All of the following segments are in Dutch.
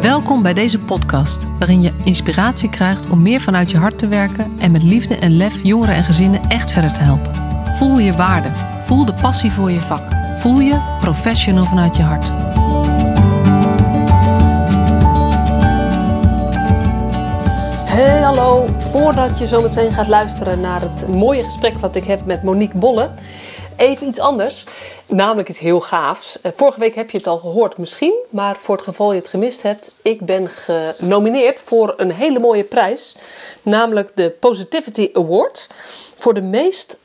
Welkom bij deze podcast, waarin je inspiratie krijgt om meer vanuit je hart te werken en met liefde en lef jongeren en gezinnen echt verder te helpen. Voel je waarde, voel de passie voor je vak, voel je professional vanuit je hart. Hey, hallo. Voordat je zo meteen gaat luisteren naar het mooie gesprek wat ik heb met Monique Bolle, even iets anders. Namelijk iets heel gaafs. Eh, vorige week heb je het al gehoord misschien, maar voor het geval je het gemist hebt, ik ben genomineerd voor een hele mooie prijs, namelijk de Positivity Award voor de meest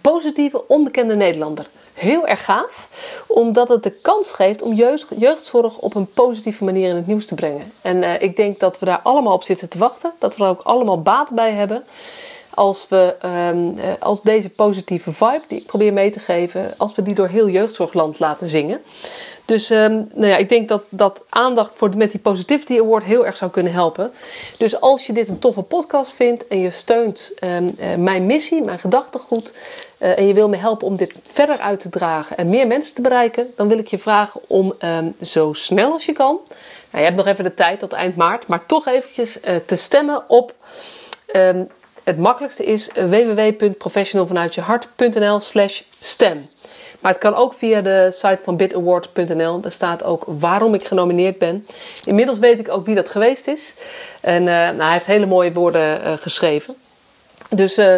positieve onbekende Nederlander. Heel erg gaaf, omdat het de kans geeft om jeugd, jeugdzorg op een positieve manier in het nieuws te brengen. En uh, ik denk dat we daar allemaal op zitten te wachten, dat we er ook allemaal baat bij hebben als we um, als deze positieve vibe die ik probeer mee te geven, als we die door heel jeugdzorgland laten zingen. Dus um, nou ja, ik denk dat, dat aandacht voor, met die Positivity Award heel erg zou kunnen helpen. Dus als je dit een toffe podcast vindt en je steunt um, uh, mijn missie, mijn gedachtegoed, uh, en je wil me helpen om dit verder uit te dragen en meer mensen te bereiken, dan wil ik je vragen om zo snel als je kan, nou, je hebt nog even de tijd tot eind maart, maar toch eventjes te stemmen op het makkelijkste is www.professionalvanuitjehart.nl slash stem. Maar het kan ook via de site van bitawards.nl. Daar staat ook waarom ik genomineerd ben. Inmiddels weet ik ook wie dat geweest is. En uh, nou, hij heeft hele mooie woorden uh, geschreven. Dus uh,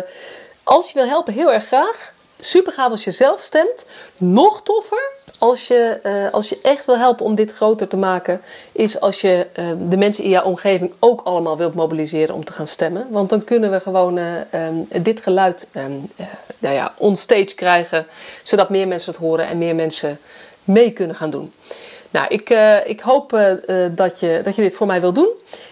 als je wil helpen, heel erg graag. Super gaaf als je zelf stemt. Nog toffer als je, uh, als je echt wil helpen om dit groter te maken, is als je uh, de mensen in jouw omgeving ook allemaal wilt mobiliseren om te gaan stemmen. Want dan kunnen we gewoon uh, um, dit geluid um, nou ja, onstage krijgen, zodat meer mensen het horen en meer mensen mee kunnen gaan doen. Nou, ik, ik hoop dat, je, dat je dit voor mij wil doen.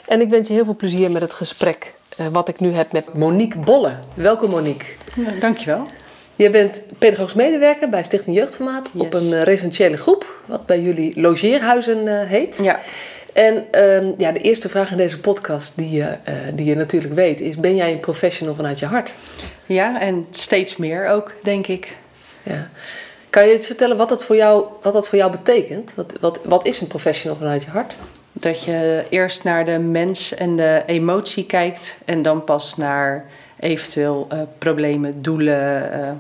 En ik wens je heel veel plezier met het gesprek wat ik nu heb met Monique Bolle. Welkom Monique. Ja, dankjewel. Je bent pedagogisch medewerker bij Stichting Jeugdformaat yes. op een uh, residentiële groep, wat bij jullie logeerhuizen uh, heet. Ja. En um, ja, de eerste vraag in deze podcast, die, uh, die je natuurlijk weet, is: ben jij een professional vanuit je hart? Ja, en steeds meer ook, denk ik. Ja. Kan je iets vertellen wat dat voor jou, wat dat voor jou betekent? Wat, wat, wat is een professional vanuit je hart? Dat je eerst naar de mens en de emotie kijkt en dan pas naar eventueel uh, problemen, doelen, uh,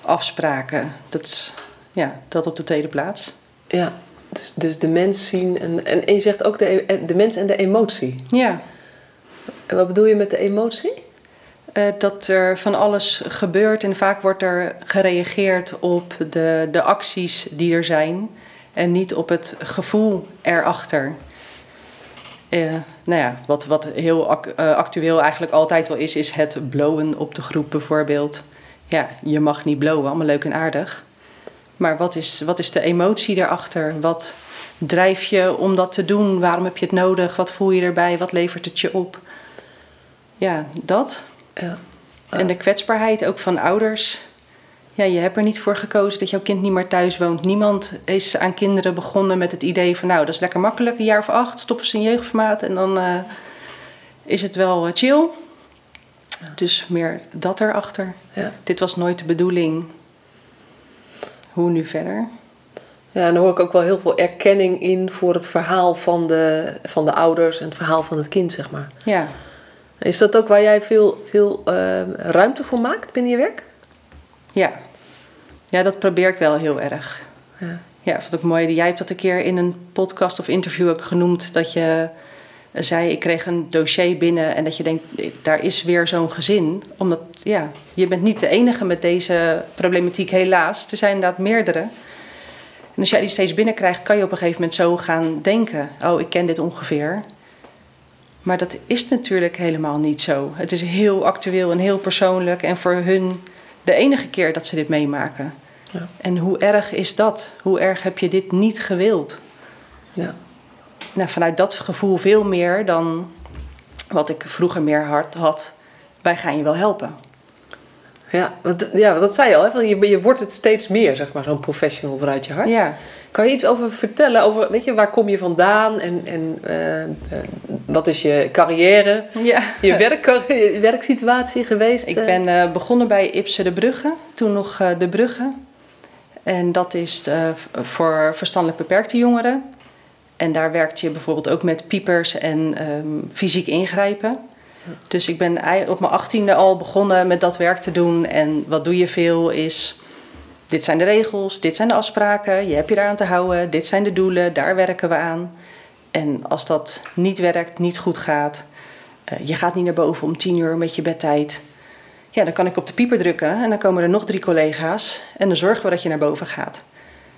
afspraken. Dat, ja, dat op de tweede plaats. Ja, dus, dus de mens zien en, en, en je zegt ook de, e, de mens en de emotie. Ja. En wat bedoel je met de emotie? Uh, dat er van alles gebeurt en vaak wordt er gereageerd op de, de acties die er zijn en niet op het gevoel erachter. Uh, nou ja, wat, wat heel uh, actueel eigenlijk altijd wel is, is het blowen op de groep bijvoorbeeld. Ja, je mag niet blowen, allemaal leuk en aardig. Maar wat is, wat is de emotie daarachter? Wat drijf je om dat te doen? Waarom heb je het nodig? Wat voel je erbij? Wat levert het je op? Ja, dat. Ja. En de kwetsbaarheid ook van ouders. Ja, je hebt er niet voor gekozen dat jouw kind niet meer thuis woont. Niemand is aan kinderen begonnen met het idee van... nou, dat is lekker makkelijk, een jaar of acht, stoppen ze in jeugdformaat... en dan uh, is het wel uh, chill. Ja. Dus meer dat erachter. Ja. Dit was nooit de bedoeling. Hoe nu verder? Ja, en dan hoor ik ook wel heel veel erkenning in... voor het verhaal van de, van de ouders en het verhaal van het kind, zeg maar. Ja. Is dat ook waar jij veel, veel uh, ruimte voor maakt binnen je werk? Ja. Ja, dat probeer ik wel heel erg. Ja, ja vond ik mooi. Jij hebt dat een keer in een podcast of interview ook genoemd. Dat je zei, ik kreeg een dossier binnen en dat je denkt, daar is weer zo'n gezin. Omdat, ja, je bent niet de enige met deze problematiek helaas. Er zijn inderdaad meerdere. En als jij die steeds binnenkrijgt, kan je op een gegeven moment zo gaan denken. Oh, ik ken dit ongeveer. Maar dat is natuurlijk helemaal niet zo. Het is heel actueel en heel persoonlijk. En voor hun de enige keer dat ze dit meemaken. Ja. En hoe erg is dat? Hoe erg heb je dit niet gewild? Ja. Nou, vanuit dat gevoel veel meer dan wat ik vroeger meer hard had. Wij gaan je wel helpen. Ja, want, ja dat zei je al. Hè? Je, je wordt het steeds meer, zeg maar, zo'n professional vanuit je hart. Ja. Kan je iets over vertellen? Over, weet je, waar kom je vandaan? En, en uh, uh, wat is je carrière? Ja. Je, werk, je werksituatie geweest? Ik ben uh, begonnen bij Ipse de Brugge. Toen nog de Brugge. En dat is voor verstandelijk beperkte jongeren. En daar werkte je bijvoorbeeld ook met piepers en ehm, fysiek ingrijpen. Dus ik ben op mijn achttiende al begonnen met dat werk te doen. En wat doe je veel is, dit zijn de regels, dit zijn de afspraken, je hebt je daaraan te houden, dit zijn de doelen, daar werken we aan. En als dat niet werkt, niet goed gaat, eh, je gaat niet naar boven om tien uur met je bedtijd. Ja, dan kan ik op de pieper drukken en dan komen er nog drie collega's en dan zorgen we dat je naar boven gaat.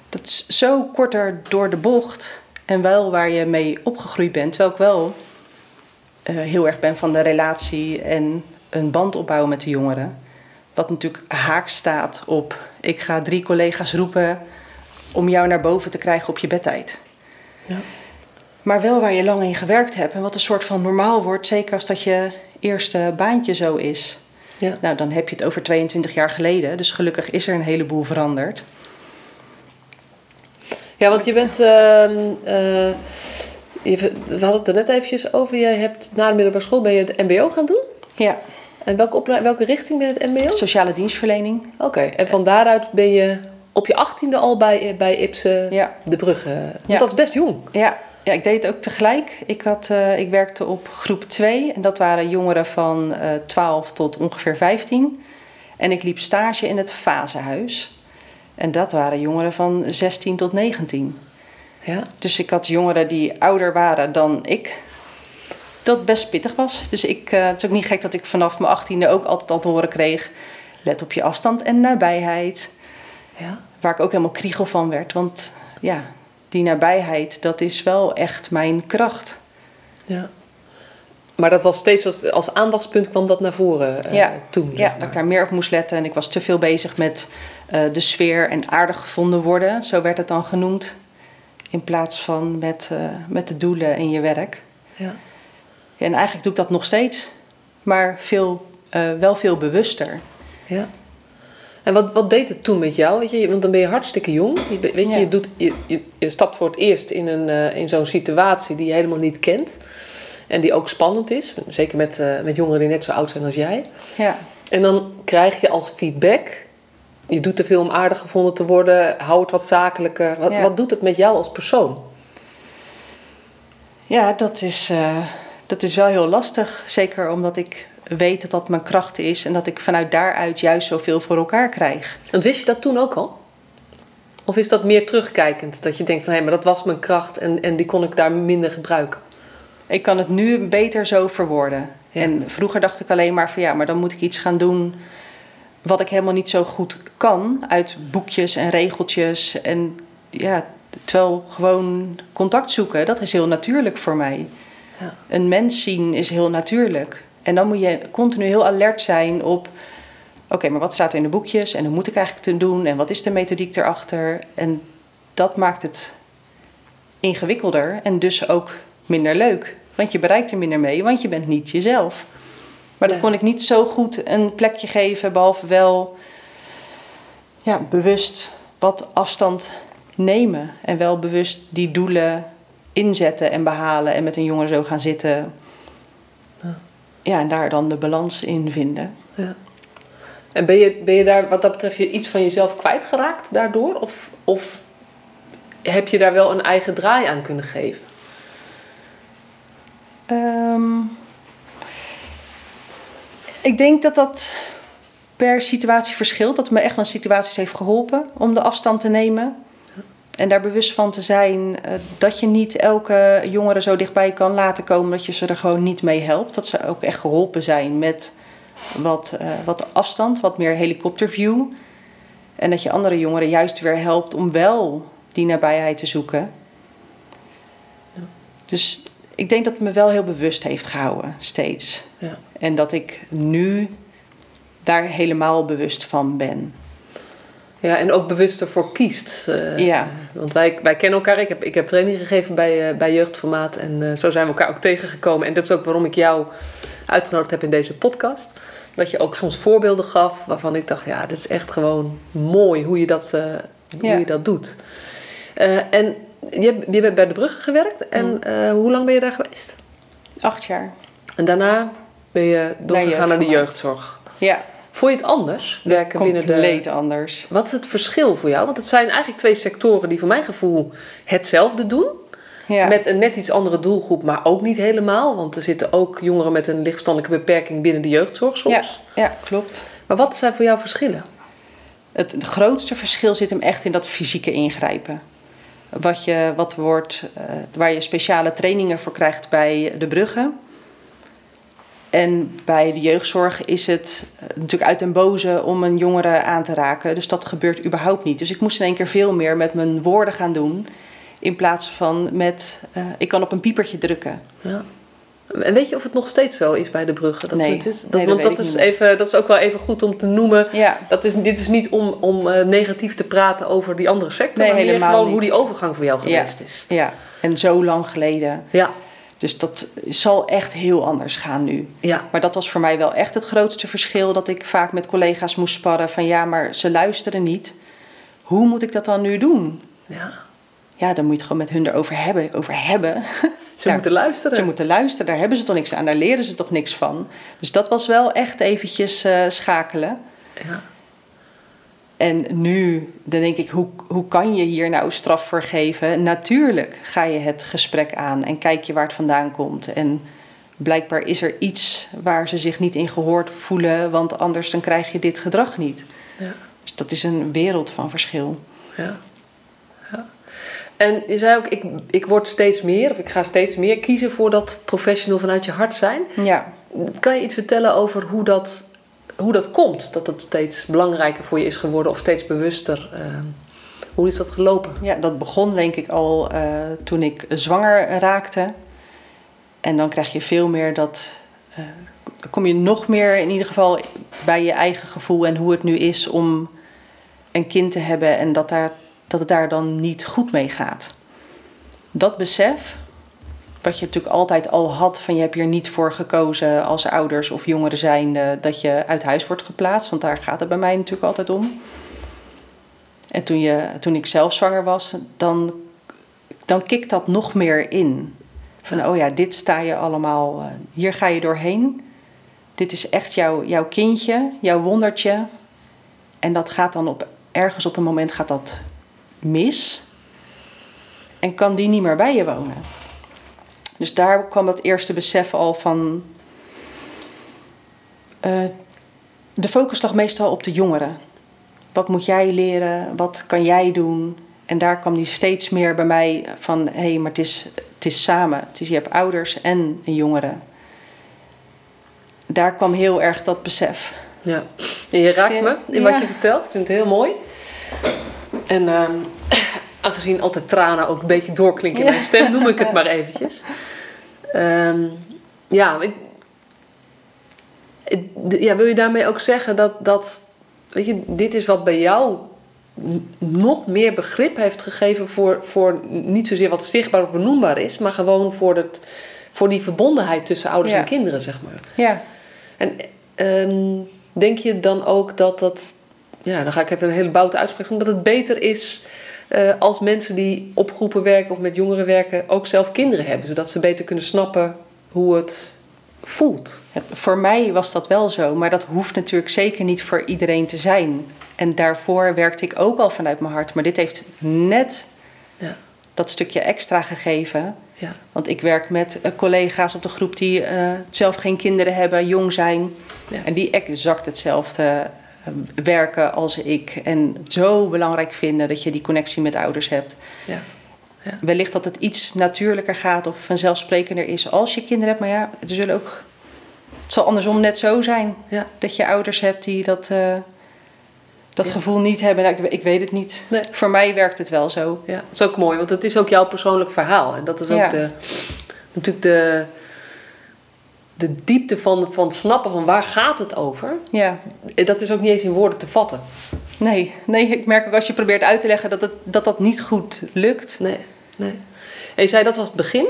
Dat is zo korter door de bocht en wel waar je mee opgegroeid bent. Terwijl ik wel eh, heel erg ben van de relatie en een band opbouwen met de jongeren. Wat natuurlijk haak staat op ik ga drie collega's roepen om jou naar boven te krijgen op je bedtijd. Ja. Maar wel waar je lang in gewerkt hebt en wat een soort van normaal wordt, zeker als dat je eerste baantje zo is. Ja. Nou, dan heb je het over 22 jaar geleden, dus gelukkig is er een heleboel veranderd. Ja, want je bent. ehm, eh, je- we hadden het er net eventjes over. Jij hebt na de middelbare school ben je het MBO gaan doen. Ja, En welke, welke richting ben het MBO? sociale dienstverlening. Oké, en van daaruit ben je op je achttiende al bij, bij Ipsen Ja. de Brugge. Want Ja. dat is best jong. Ja, ja, ik deed het ook tegelijk. Ik, had, eh, ik werkte op groep 2 en dat waren jongeren van eh 12 tot ongeveer 15. En ik liep stage in het fasehuis. En dat waren jongeren van 16 tot 19. Ja. Dus ik had jongeren die ouder waren dan ik. Dat best pittig was. Dus ik, eh, het is ook niet gek dat ik vanaf mijn 18e ook altijd al te horen kreeg... let op je afstand en nabijheid. ja. Waar ik ook helemaal kriegel van werd. Want ja, die nabijheid, dat is wel echt mijn kracht. Ja. Maar dat was steeds als, als aandachtspunt kwam dat naar voren eh, Ja. toen. Ja, dat ik daar meer op moest letten. En ik was te veel bezig met eh, de sfeer en aardig gevonden worden. Zo werd het dan genoemd. In plaats van met, eh, met de doelen in je werk. Ja. En eigenlijk doe ik dat nog steeds. Maar veel, wel veel bewuster. Ja. En wat, wat deed het toen met jou? Weet je, want dan ben je hartstikke jong. Je, weet je, Ja. je, doet, je, je, je stapt voor het eerst in, een, eh, in zo'n situatie die je helemaal niet kent. En die ook spannend is. Zeker met, eh, met jongeren die net zo oud zijn als jij. Ja. En dan krijg je als feedback... Je doet te veel om aardig gevonden te worden. Hou het wat zakelijker. Wat, Ja. wat doet het met jou als persoon? Ja, dat is, eh, dat is wel heel lastig. Zeker omdat ik weet dat dat mijn kracht is. En dat ik vanuit daaruit juist zoveel voor elkaar krijg. Want wist je dat toen ook al? Of is dat meer terugkijkend? Dat je denkt van hé, maar dat was mijn kracht en, en die kon ik daar minder gebruiken. Ik kan het nu beter zo verwoorden. Ja. En vroeger dacht ik alleen maar van ja, maar dan moet ik iets gaan doen wat ik helemaal niet zo goed kan uit boekjes en regeltjes. En ja, terwijl gewoon contact zoeken, dat is heel natuurlijk voor mij. Ja. Een mens zien is heel natuurlijk. En dan moet je continu heel alert zijn op, oké, maar wat staat er in de boekjes en hoe moet ik eigenlijk te doen en wat is de methodiek erachter? En dat maakt het ingewikkelder en dus ook minder leuk. Want je bereikt er minder mee, want je bent niet jezelf. Maar dat Ja. kon ik niet zo goed een plekje geven, behalve wel ja, bewust wat afstand nemen. En wel bewust die doelen inzetten en behalen en met een jongere zo gaan zitten. Ja. En daar dan de balans in vinden. Ja. En ben je, ben je daar wat dat betreft je iets van jezelf kwijtgeraakt daardoor? Of, of heb je daar wel een eigen draai aan kunnen geven? Ehm, ik denk dat dat per situatie verschilt. Dat het me echt wel situaties heeft geholpen om de afstand te nemen. En daar bewust van te zijn eh, dat je niet elke jongere zo dichtbij kan laten komen dat je ze er gewoon niet mee helpt. Dat ze ook echt geholpen zijn met wat, eh, wat afstand, wat meer helikopterview. En dat je andere jongeren juist weer helpt om wel die nabijheid te zoeken. Dus ik denk dat het me wel heel bewust heeft gehouden, steeds. Ja. En dat ik nu daar helemaal bewust van ben. Ja, en ook bewust ervoor kiest. eh, Ja. Want wij, wij kennen elkaar. Ik heb, ik heb training gegeven bij, eh, bij Jeugdformaat. En eh, zo zijn we elkaar ook tegengekomen. En dat is ook waarom ik jou uitgenodigd heb in deze podcast. Dat je ook soms voorbeelden gaf waarvan ik dacht... ja, dit is echt gewoon mooi hoe je dat, Ja. hoe je dat doet. En je, je bent bij de Brugge gewerkt. En hoe lang ben je daar geweest? Acht jaar. En daarna ben je doorgegaan naar de jeugdzorg. Ja, Vond je het anders? Werken binnen de... compleet anders. Wat is het verschil voor jou? Want het zijn eigenlijk twee sectoren die voor mijn gevoel hetzelfde doen. Ja. Met een net iets andere doelgroep, maar ook niet helemaal. Want er zitten ook jongeren met een lichtverstandelijke beperking binnen de jeugdzorg soms. Ja, ja, klopt. Maar wat zijn voor jou verschillen? Het, het grootste verschil zit hem echt in dat fysieke ingrijpen. Wat je, wat wordt, eh, waar je speciale trainingen voor krijgt bij de bruggen. En bij de jeugdzorg is het eh, natuurlijk uit den boze om een jongere aan te raken. Dus dat gebeurt überhaupt niet. Dus ik moest in één keer veel meer met mijn woorden gaan doen. In plaats van met, eh, ik kan op een piepertje drukken. Ja. En weet je of het nog steeds zo is bij de bruggen? Dat Nee. Dat, Nee, dat want dat is, even, dat is ook wel even goed om te noemen. Ja, Dat is, dit is niet om, om eh, negatief te praten over die andere sector. Nee, maar meer gewoon niet. hoe die overgang voor jou Ja. geweest is. ja. En zo lang geleden. Ja, Dus dat zal echt heel anders gaan nu. ja, Maar dat was voor mij wel echt het grootste verschil. Dat ik vaak met collega's moest sparren van ja, maar ze luisteren niet. Hoe moet ik dat dan nu doen? ja. Ja, dan moet je het gewoon met hun erover hebben. Over hebben. Ze moeten luisteren. Ze moeten luisteren, daar hebben ze toch niks aan. Daar leren ze toch niks van. Dus dat was wel echt eventjes eh, schakelen. Ja. En nu dan denk ik, hoe, hoe kan je hier nou straf voor geven? Natuurlijk ga je het gesprek aan en kijk je waar het vandaan komt. En blijkbaar is er iets waar ze zich niet in gehoord voelen, want anders dan krijg je dit gedrag niet. Ja. Dus dat is een wereld van verschil. Ja. ja. En je zei ook, ik, ik word steeds meer, of ik ga steeds meer kiezen voor dat professional vanuit je hart zijn. Ja, Kan je iets vertellen over hoe dat, hoe dat komt? Dat het steeds belangrijker voor je is geworden of steeds bewuster? eh, hoe is dat gelopen? ja dat begon denk ik al eh, toen ik zwanger raakte. En dan krijg je veel meer dat. dan kom je nog meer in ieder geval bij je eigen gevoel en hoe het nu is om een kind te hebben en dat, daar, dat het daar dan niet goed mee gaat. Dat besef, wat je natuurlijk altijd al had, van je hebt hier niet voor gekozen als ouders of jongeren zijnde dat je uit huis wordt geplaatst, want daar gaat het bij mij natuurlijk altijd om. En toen, je, toen ik zelf zwanger was, dan, dan kikt dat nog meer in. Van, oh ja, dit sta je allemaal, eh, hier ga je doorheen. Dit is echt jouw, jouw kindje, jouw wondertje. En dat gaat dan op, ergens op een moment gaat dat mis. En kan die niet meer bij je wonen. Dus daar kwam dat eerste besef al van... eh, de focus lag meestal op de jongeren. Wat moet jij leren? Wat kan jij doen? En daar kwam die steeds meer bij mij van... hé, hey, maar het is, het is samen. Het is, je hebt ouders en een jongere. Daar kwam heel erg dat besef. Ja. En je raakt me in wat je vertelt. Ik vind het heel mooi. En ehm, aangezien altijd tranen ook een beetje doorklinken in mijn stem, noem ik het maar eventjes. Ehm, ja, ik, ja, wil je daarmee ook zeggen dat, dat weet je, dit is wat bij jou nog meer begrip heeft gegeven voor, voor niet zozeer wat zichtbaar of benoembaar is, maar gewoon voor, het, voor die verbondenheid tussen ouders Ja. en kinderen, zeg maar. Ja, En ehm, denk je dan ook dat dat, ja, dan ga ik even een hele boute uitspraak doen, dat het beter is eh, als mensen die op groepen werken of met jongeren werken ook zelf kinderen hebben, zodat ze beter kunnen snappen hoe het voelt? Voor mij was dat wel zo, maar dat hoeft natuurlijk zeker niet voor iedereen te zijn. En daarvoor werkte ik ook al vanuit mijn hart, maar dit heeft net Ja. dat stukje extra gegeven. Ja, Want ik werk met eh, collega's op de groep die eh, zelf geen kinderen hebben, jong zijn. Ja. En die exact hetzelfde werken als ik. En het zo belangrijk vinden dat je die connectie met ouders hebt. ja, Wellicht dat het iets natuurlijker gaat of vanzelfsprekender is als je kinderen hebt. Maar ja, er zullen ook, het zal andersom net zo zijn. ja. Dat je ouders hebt die dat, eh, dat Ja. gevoel niet hebben. Nou, ik, ik weet het niet. Nee. Voor mij werkt het wel zo. ja. Dat is ook mooi, want het is ook jouw persoonlijk verhaal. En dat is ook Ja. de, natuurlijk de, de diepte van, van snappen van waar gaat het over. Ja, En Dat is ook niet eens in woorden te vatten. nee, nee, ik merk ook als je probeert uit te leggen dat het, dat, dat niet goed lukt. Nee, nee. En je zei dat was het begin.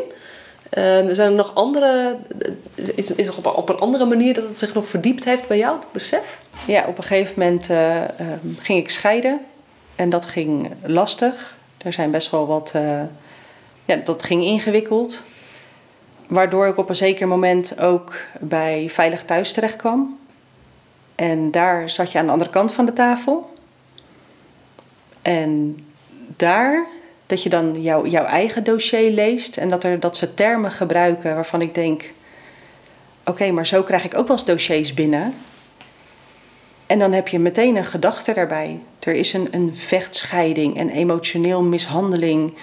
Ehm, zijn er nog andere. Is, is er op, op een andere manier dat het zich nog verdiept heeft bij jou, het besef? Ja, op een gegeven moment eh, ehm, ging ik scheiden. En dat ging lastig. Er zijn best wel wat... eh, ja, dat ging ingewikkeld. Waardoor ik op een zeker moment ook bij Veilig Thuis terecht kwam. En daar zat je aan de andere kant van de tafel. En daar dat je dan jouw jouw eigen dossier leest en dat, er, dat ze termen gebruiken waarvan ik denk: oké, maar zo krijg ik ook wel eens dossiers binnen. En dan heb je meteen een gedachte daarbij. Er is een, een vechtscheiding, een emotioneel mishandeling.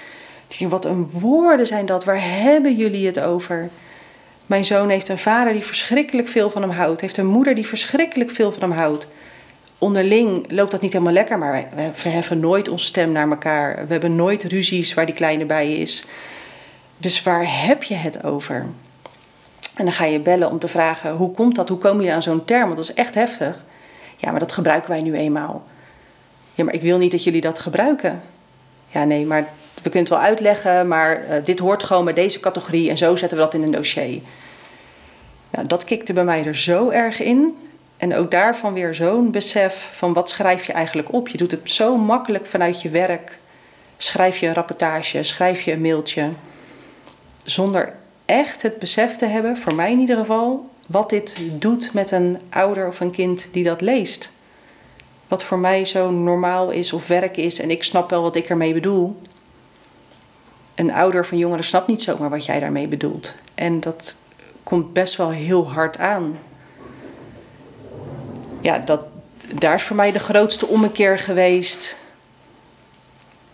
Wat een woorden zijn dat. Waar hebben jullie het over? Mijn zoon heeft een vader die verschrikkelijk veel van hem houdt. Heeft een moeder die verschrikkelijk veel van hem houdt. Onderling loopt dat niet helemaal lekker, maar wij verheffen nooit ons stem naar elkaar. We hebben nooit ruzies waar die kleine bij is. Dus waar heb je het over? En dan ga je bellen om te vragen: hoe komt dat? Hoe kom je aan zo'n term? Want dat is echt heftig. Ja, maar dat gebruiken wij nu eenmaal. Ja, maar ik wil niet dat jullie dat gebruiken. Ja, nee, maar kunnen het wel uitleggen, maar uh, dit hoort gewoon bij deze categorie en zo zetten we dat in een dossier. Nou, dat kikte bij mij er zo erg in. En ook daarvan weer zo'n besef van wat schrijf je eigenlijk op. Je doet het zo makkelijk vanuit je werk. Schrijf je een rapportage, schrijf je een mailtje. Zonder echt het besef te hebben, voor mij in ieder geval, wat dit doet met een ouder of een kind die dat leest. Wat voor mij zo normaal is of werk is en ik snap wel wat ik ermee bedoel. Een ouder van jongeren snapt niet zomaar wat jij daarmee bedoelt. En dat komt best wel heel hard aan. Ja, dat, daar is voor mij de grootste ommekeer geweest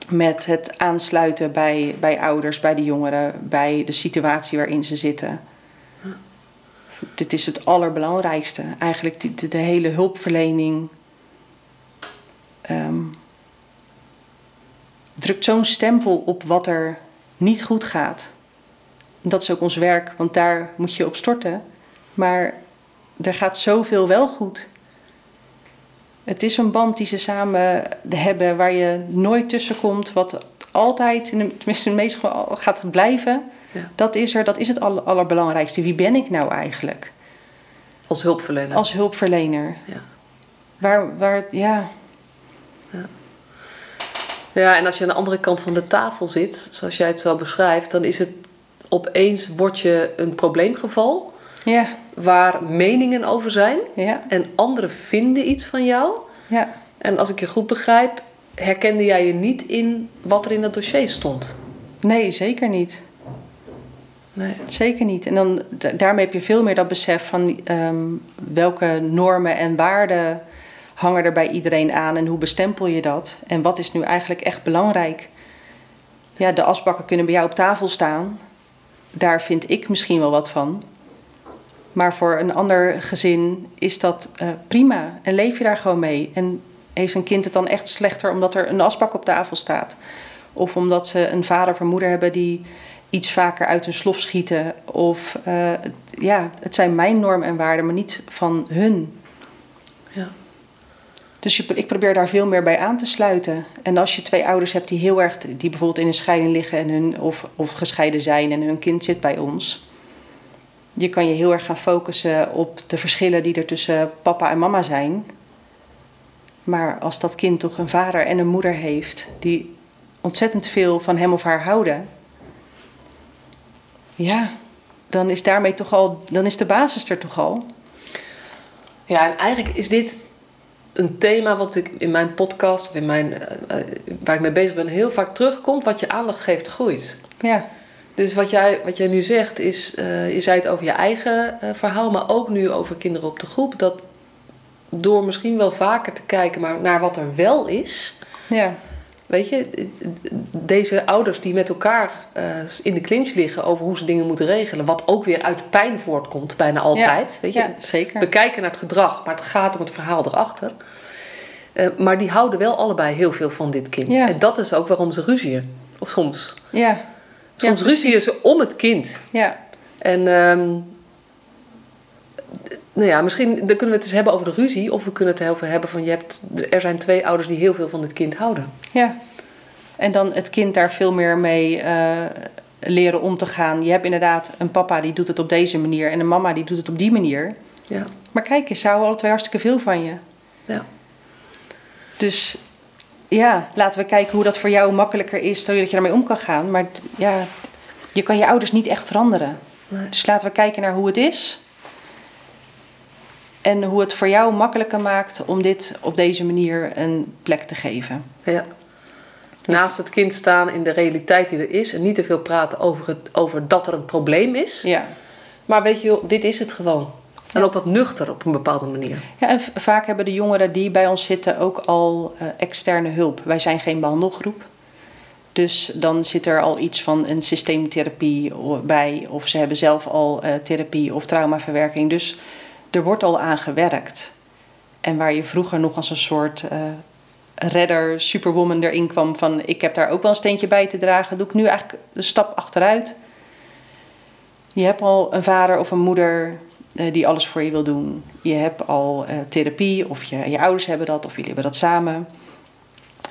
met het aansluiten bij, bij ouders, bij de jongeren, bij de situatie waarin ze zitten. Dit is het allerbelangrijkste. Eigenlijk de, de hele hulpverlening um, drukt zo'n stempel op wat er niet goed gaat. Dat is ook ons werk, want daar moet je op storten. Maar er gaat zoveel wel goed. Het is een band die ze samen hebben waar je nooit tussen komt, wat altijd, tenminste in meeste gevallen, gaat blijven. Ja. Dat is er, dat is het allerbelangrijkste. Wie ben ik nou eigenlijk? Als hulpverlener. Als hulpverlener. Ja. Waar, waar, ja. Ja, en als je aan de andere kant van de tafel zit, zoals jij het zo beschrijft, dan is het opeens word je een probleemgeval. Ja. Waar meningen over zijn. Ja. En anderen vinden iets van jou. Ja. En als ik je goed begrijp, herkende jij je niet in wat er in dat dossier stond? Nee, zeker niet. Nee. Zeker niet. En dan, daarmee heb je veel meer dat besef van ehm, welke normen en waarden hangen er bij iedereen aan en hoe bestempel je dat? En wat is nu eigenlijk echt belangrijk? Ja, de asbakken kunnen bij jou op tafel staan. Daar vind ik misschien wel wat van. Maar voor een ander gezin is dat uh, prima en leef je daar gewoon mee. En heeft een kind het dan echt slechter omdat er een asbak op tafel staat? Of omdat ze een vader of een moeder hebben die iets vaker uit hun slof schieten? Of uh, ja, het zijn mijn normen en waarden, maar niet van hun. Ja. Dus je, ik probeer daar veel meer bij aan te sluiten. En als je twee ouders hebt die heel erg, die bijvoorbeeld in een scheiding liggen en hun, of, of gescheiden zijn en hun kind zit bij ons. Je kan je heel erg gaan focussen op de verschillen die er tussen papa en mama zijn. Maar als dat kind toch een vader en een moeder heeft die ontzettend veel van hem of haar houden. Ja, dan is daarmee toch al, dan is de basis er toch al. Ja, en eigenlijk is dit een thema wat ik in mijn podcast of in mijn, uh, waar ik mee bezig ben heel vaak terugkomt. Wat je aandacht geeft, groeit. Ja. Dus wat jij, wat jij nu zegt is, uh, je zei het over je eigen verhaal, maar ook nu over kinderen op de groep. Dat door misschien wel vaker te kijken maar naar wat er wel is. Ja. Weet je, deze ouders die met elkaar in de clinch liggen over hoe ze dingen moeten regelen, wat ook weer uit pijn voortkomt, bijna altijd. weet je? Ja, zeker. We kijken naar het gedrag, maar het gaat om het verhaal erachter. Uh, maar die houden wel allebei heel veel van dit kind. Ja. En dat is ook waarom ze ruzien. Of soms. Ja. Soms ruzien ze om het kind. Ja. En um, nou ja, misschien dan kunnen we het eens hebben over de ruzie. Of we kunnen het over hebben van je hebt, er zijn twee ouders die heel veel van het kind houden. Ja. En dan het kind daar veel meer mee uh, leren om te gaan. Je hebt inderdaad een papa die doet het op deze manier en een mama die doet het op die manier. Ja. Maar kijk eens, ze houden alle twee hartstikke veel van je. Ja. Dus ja, laten we kijken hoe dat voor jou makkelijker is, zodat je daarmee om kan gaan. Maar ja, je kan je ouders niet echt veranderen. Nee. Dus laten we kijken naar hoe het is. En hoe het voor jou makkelijker maakt om dit op deze manier een plek te geven. Ja. Naast het kind staan in de realiteit die er is. En niet te veel praten over, het, over dat er een probleem is. Ja. Maar weet je, joh, dit is het gewoon. En ook wat nuchter op een bepaalde manier. Ja, en vaak hebben de jongeren die bij ons zitten ook al eh, externe hulp. Wij zijn geen behandelgroep. Dus dan zit er al iets van een systeemtherapie bij. Of ze hebben zelf al eh, therapie of traumaverwerking. Dus er wordt al aan gewerkt. En waar je vroeger nog als een soort eh, redder, superwoman erin kwam van... ik heb daar ook wel een steentje bij te dragen... doe ik nu eigenlijk de stap achteruit. Je hebt al een vader of een moeder eh, die alles voor je wil doen. Je hebt al eh, therapie, of je, je ouders hebben dat, of jullie hebben dat samen.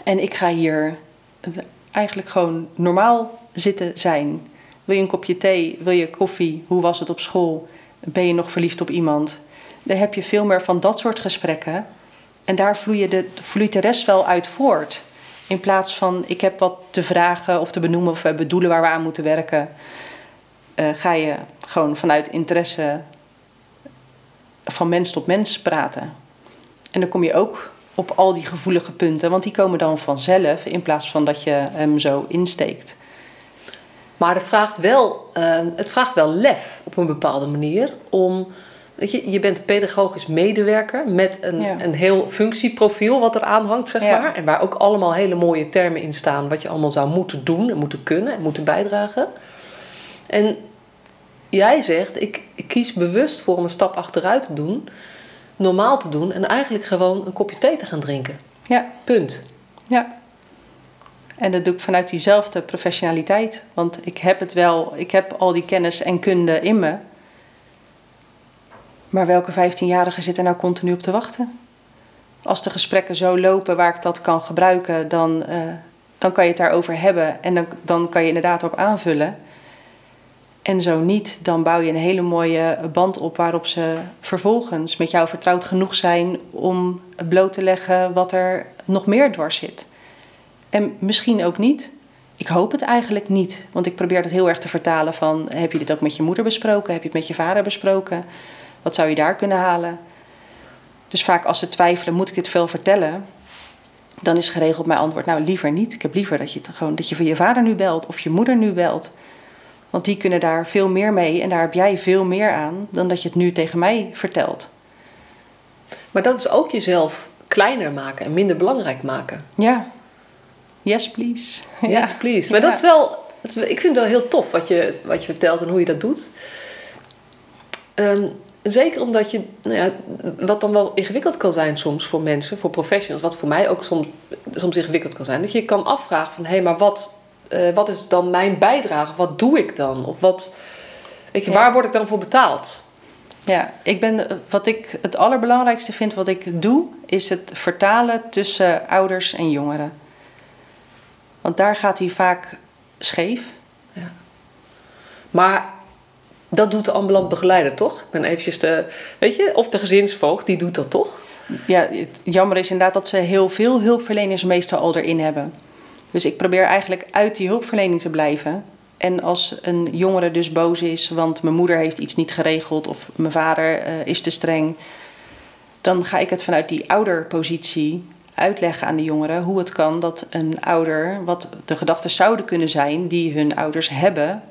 En ik ga hier eigenlijk gewoon normaal zitten zijn. Wil je een kopje thee? Wil je koffie? Hoe was het op school? Ben je nog verliefd op iemand? Dan heb je veel meer van dat soort gesprekken. En daar vloeien de, vloeit de rest wel uit voort. In plaats van ik heb wat te vragen of te benoemen of we bedoelen waar we aan moeten werken. eh, ga je gewoon vanuit interesse van mens tot mens praten. En dan kom je ook op al die gevoelige punten, want die komen dan vanzelf in plaats van dat je hem zo insteekt. Maar het vraagt wel, eh, het vraagt wel lef op een bepaalde manier. Om, weet je, je bent pedagogisch medewerker met een, Ja. een heel functieprofiel wat er aan hangt, zeg Ja. maar. En waar ook allemaal hele mooie termen in staan. Wat je allemaal zou moeten doen en moeten kunnen en moeten bijdragen. En jij zegt, ik, ik kies bewust voor om een stap achteruit te doen. Normaal te doen en eigenlijk gewoon een kopje thee te gaan drinken. Ja, Punt. ja. En dat doe ik vanuit diezelfde professionaliteit. Want ik heb het wel, ik heb al die kennis en kunde in me. Maar welke 15-jarige zit er nou continu op te wachten? Als de gesprekken zo lopen waar ik dat kan gebruiken, dan, eh, dan kan je het daarover hebben. En dan, dan kan je inderdaad op aanvullen. En zo niet, dan bouw je een hele mooie band op waarop ze vervolgens met jou vertrouwd genoeg zijn om bloot te leggen wat er nog meer dwars zit. En misschien ook niet. Ik hoop het eigenlijk niet, want ik probeer het heel erg te vertalen van heb je dit ook met je moeder besproken? Heb je het met je vader besproken? Wat zou je daar kunnen halen? Dus vaak als ze twijfelen, moet ik dit veel vertellen? Dan is geregeld mijn antwoord, nou liever niet. Ik heb liever dat je, het gewoon, dat je van je vader nu belt of je moeder nu belt. Want die kunnen daar veel meer mee en daar heb jij veel meer aan dan dat je het nu tegen mij vertelt. Maar dat is ook jezelf kleiner maken en minder belangrijk maken. Ja. Yes, please. Yes, please. Maar Ja. dat is wel, dat is wel- ik vind het wel heel tof wat je, wat je vertelt en hoe je dat doet. Ehm, zeker omdat je, nou ja, wat dan wel ingewikkeld kan zijn soms voor mensen, voor professionals, wat voor mij ook soms, soms ingewikkeld kan zijn, dat je kan afvragen van, hé, maar wat, eh, wat is dan mijn bijdrage? Wat doe ik dan? Of wat, weet je, Ja. waar word ik dan voor betaald? Ja, ik ben, wat ik het allerbelangrijkste vind wat ik doe, is het vertalen tussen ouders en jongeren. Want daar gaat hij vaak scheef. Maar dat doet de ambulant begeleider toch? Ik ben eventjes de, weet je, of de gezinsvoogd, die doet dat toch? Ja, jammer is inderdaad dat ze heel veel hulpverleners meestal al erin hebben. Dus ik probeer eigenlijk uit die hulpverlening te blijven. En als een jongere dus boos is, want mijn moeder heeft iets niet geregeld of mijn vader eh, is te streng, dan ga ik het vanuit die ouderpositie uitleggen aan de jongeren hoe het kan dat een ouder, wat de gedachten zouden kunnen zijn die hun ouders hebben,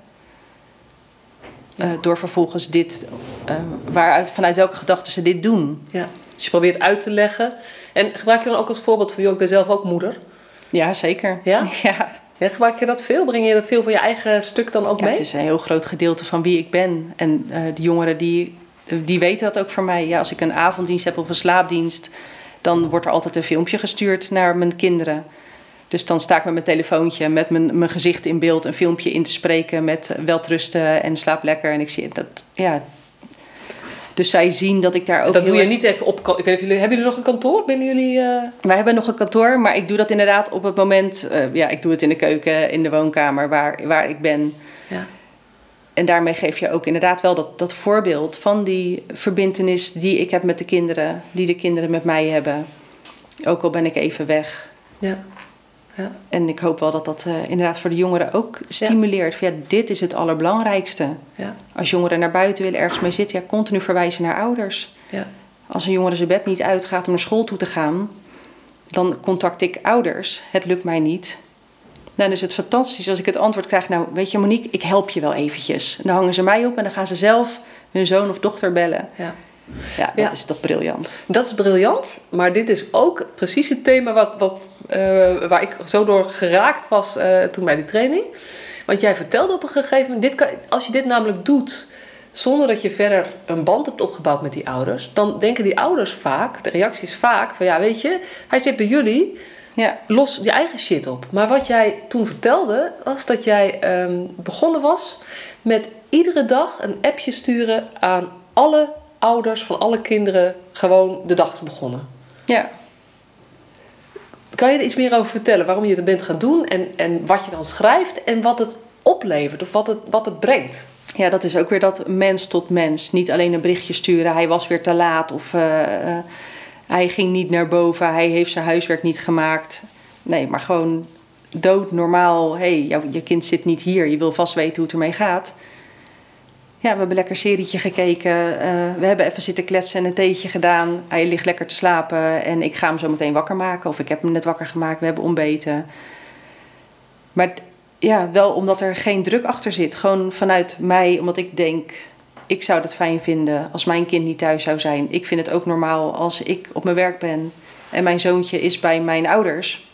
eh, door vervolgens dit, eh, waaruit, vanuit welke gedachten ze dit doen. Ja. Dus je probeert uit te leggen. En gebruik je dan ook als voorbeeld van, joh, ik ben zelf ook moeder. Ja, zeker. Ja? ja. Ja, gebruik je dat veel? Breng je dat veel van je eigen stuk dan ook Ja, mee? het is een heel groot gedeelte van wie ik ben. En eh, de jongeren die, die weten dat ook voor mij. Ja, als ik een avonddienst heb of een slaapdienst, dan wordt er altijd een filmpje gestuurd naar mijn kinderen. Dus dan sta ik met mijn telefoontje, met mijn, mijn gezicht in beeld, een filmpje in te spreken met eh, welterusten en slaap lekker. En ik zie dat, ja. Dus zij zien dat ik daar ook dat doe je erg- niet even op... Ik weet niet of jullie, hebben jullie nog een kantoor? Binnen jullie... eh, Wij hebben nog een kantoor, maar ik doe dat inderdaad op het moment. eh, ja, ik doe het in de keuken, in de woonkamer waar, waar ik ben. Ja. En daarmee geef je ook inderdaad wel dat, dat voorbeeld van die verbintenis die ik heb met de kinderen, die de kinderen met mij hebben. Ook al ben ik even weg. ja. Ja. En ik hoop wel dat dat eh, inderdaad voor de jongeren ook stimuleert. Ja, dit is het allerbelangrijkste. Ja. Als jongeren naar buiten willen, ergens mee zitten, ja, continu verwijzen naar ouders. Ja. Als een jongere zijn bed niet uitgaat om naar school toe te gaan, dan contact ik ouders. Het lukt mij niet. dan is het fantastisch als ik het antwoord krijg, nou weet je Monique, ik help je wel eventjes. En dan hangen ze mij op en dan gaan ze zelf hun zoon of dochter bellen. Ja. Ja, dat Ja. is toch briljant. Dat is briljant, maar dit is ook precies het thema wat, wat, eh, waar ik zo door geraakt was eh, toen bij die training. Want jij vertelde op een gegeven moment, dit kan, als je dit namelijk doet zonder dat je verder een band hebt opgebouwd met die ouders, dan denken die ouders vaak, de reactie is vaak van ja weet je, hij zit bij jullie, Ja, los je eigen shit op. Maar wat jij toen vertelde, was dat jij ehm, begonnen was met iedere dag een appje sturen aan alle ouders van alle kinderen. Gewoon de dag is begonnen. ja. Kan je er iets meer over vertellen? Waarom je het bent gaan doen en, en wat je dan schrijft en wat het oplevert of wat het, wat het brengt? Ja, dat is ook weer dat mens tot mens. Niet alleen een berichtje sturen, hij was weer te laat of eh, eh, hij ging niet naar boven, hij heeft zijn huiswerk niet gemaakt. Nee, maar gewoon dood normaal. Hé, hey, je kind zit niet hier, je wil vast weten hoe het ermee gaat. Ja, we hebben lekker een serietje gekeken. eh, we hebben even zitten kletsen en een theetje gedaan. Hij ligt lekker te slapen en ik ga hem zo meteen wakker maken. Of ik heb hem net wakker gemaakt, we hebben ontbeten. Maar ja, wel omdat er geen druk achter zit. Gewoon vanuit mij, omdat ik denk, ik zou het fijn vinden als mijn kind niet thuis zou zijn. Ik vind het ook normaal als ik op mijn werk ben en mijn zoontje is bij mijn ouders.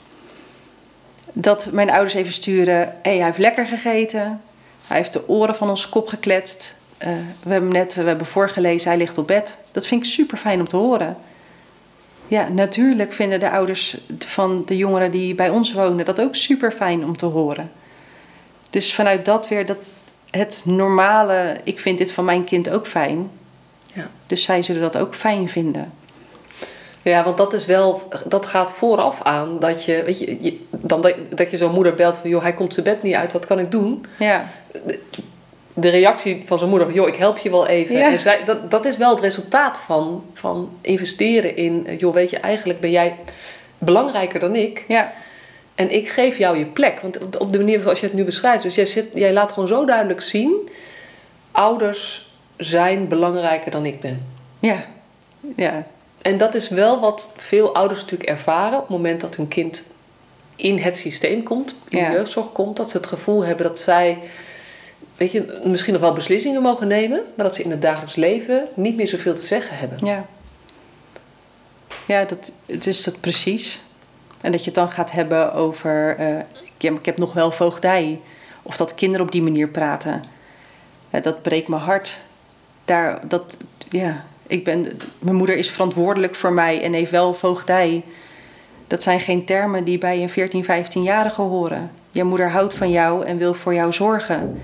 Dat mijn ouders even sturen, hé, hey, hij heeft lekker gegeten. Hij heeft de oren van onze kop gekletst. Eh, we hebben net we hebben voorgelezen, hij ligt op bed. Dat vind ik super fijn om te horen. Ja, natuurlijk vinden de ouders van de jongeren die bij ons wonen dat ook super fijn om te horen. Dus vanuit dat weer dat het normale, ik vind dit van mijn kind ook fijn. Ja. Dus zij zullen dat ook fijn vinden. Ja, want dat is wel, dat gaat vooraf aan dat je, weet je, je- dan dat, dat je zo'n moeder belt van joh, hij komt zijn bed niet uit, wat kan ik doen? Ja, de reactie van zijn moeder, joh, ik help je wel even. Ja. En zij, dat, dat is wel het resultaat van, van investeren in, eh, joh, weet je, eigenlijk ben jij belangrijker dan ik. ja, En ik geef jou je plek. Want op de- manier zoals je het nu beschrijft, dus jij, zit, jij laat gewoon zo duidelijk zien, ouders zijn belangrijker dan ik ben. ja, ja, En dat is wel wat veel ouders natuurlijk ervaren op het moment dat hun kind in het systeem komt, in Ja. de jeugdzorg komt, dat ze het gevoel hebben dat zij, weet je, misschien nog wel beslissingen mogen nemen, maar dat ze in het dagelijks leven niet meer zoveel te zeggen hebben. ja. Ja, dat, het is dat precies. En dat je het dan gaat hebben over, eh, ik heb nog wel voogdij. Of dat kinderen op die manier praten. Ja, dat breekt mijn hart. Daar, dat, ja, ik ben, mijn moeder is verantwoordelijk voor mij en heeft wel voogdij. Dat zijn geen termen die bij een 14, 15-jarige horen. Je moeder houdt van jou en wil voor jou zorgen.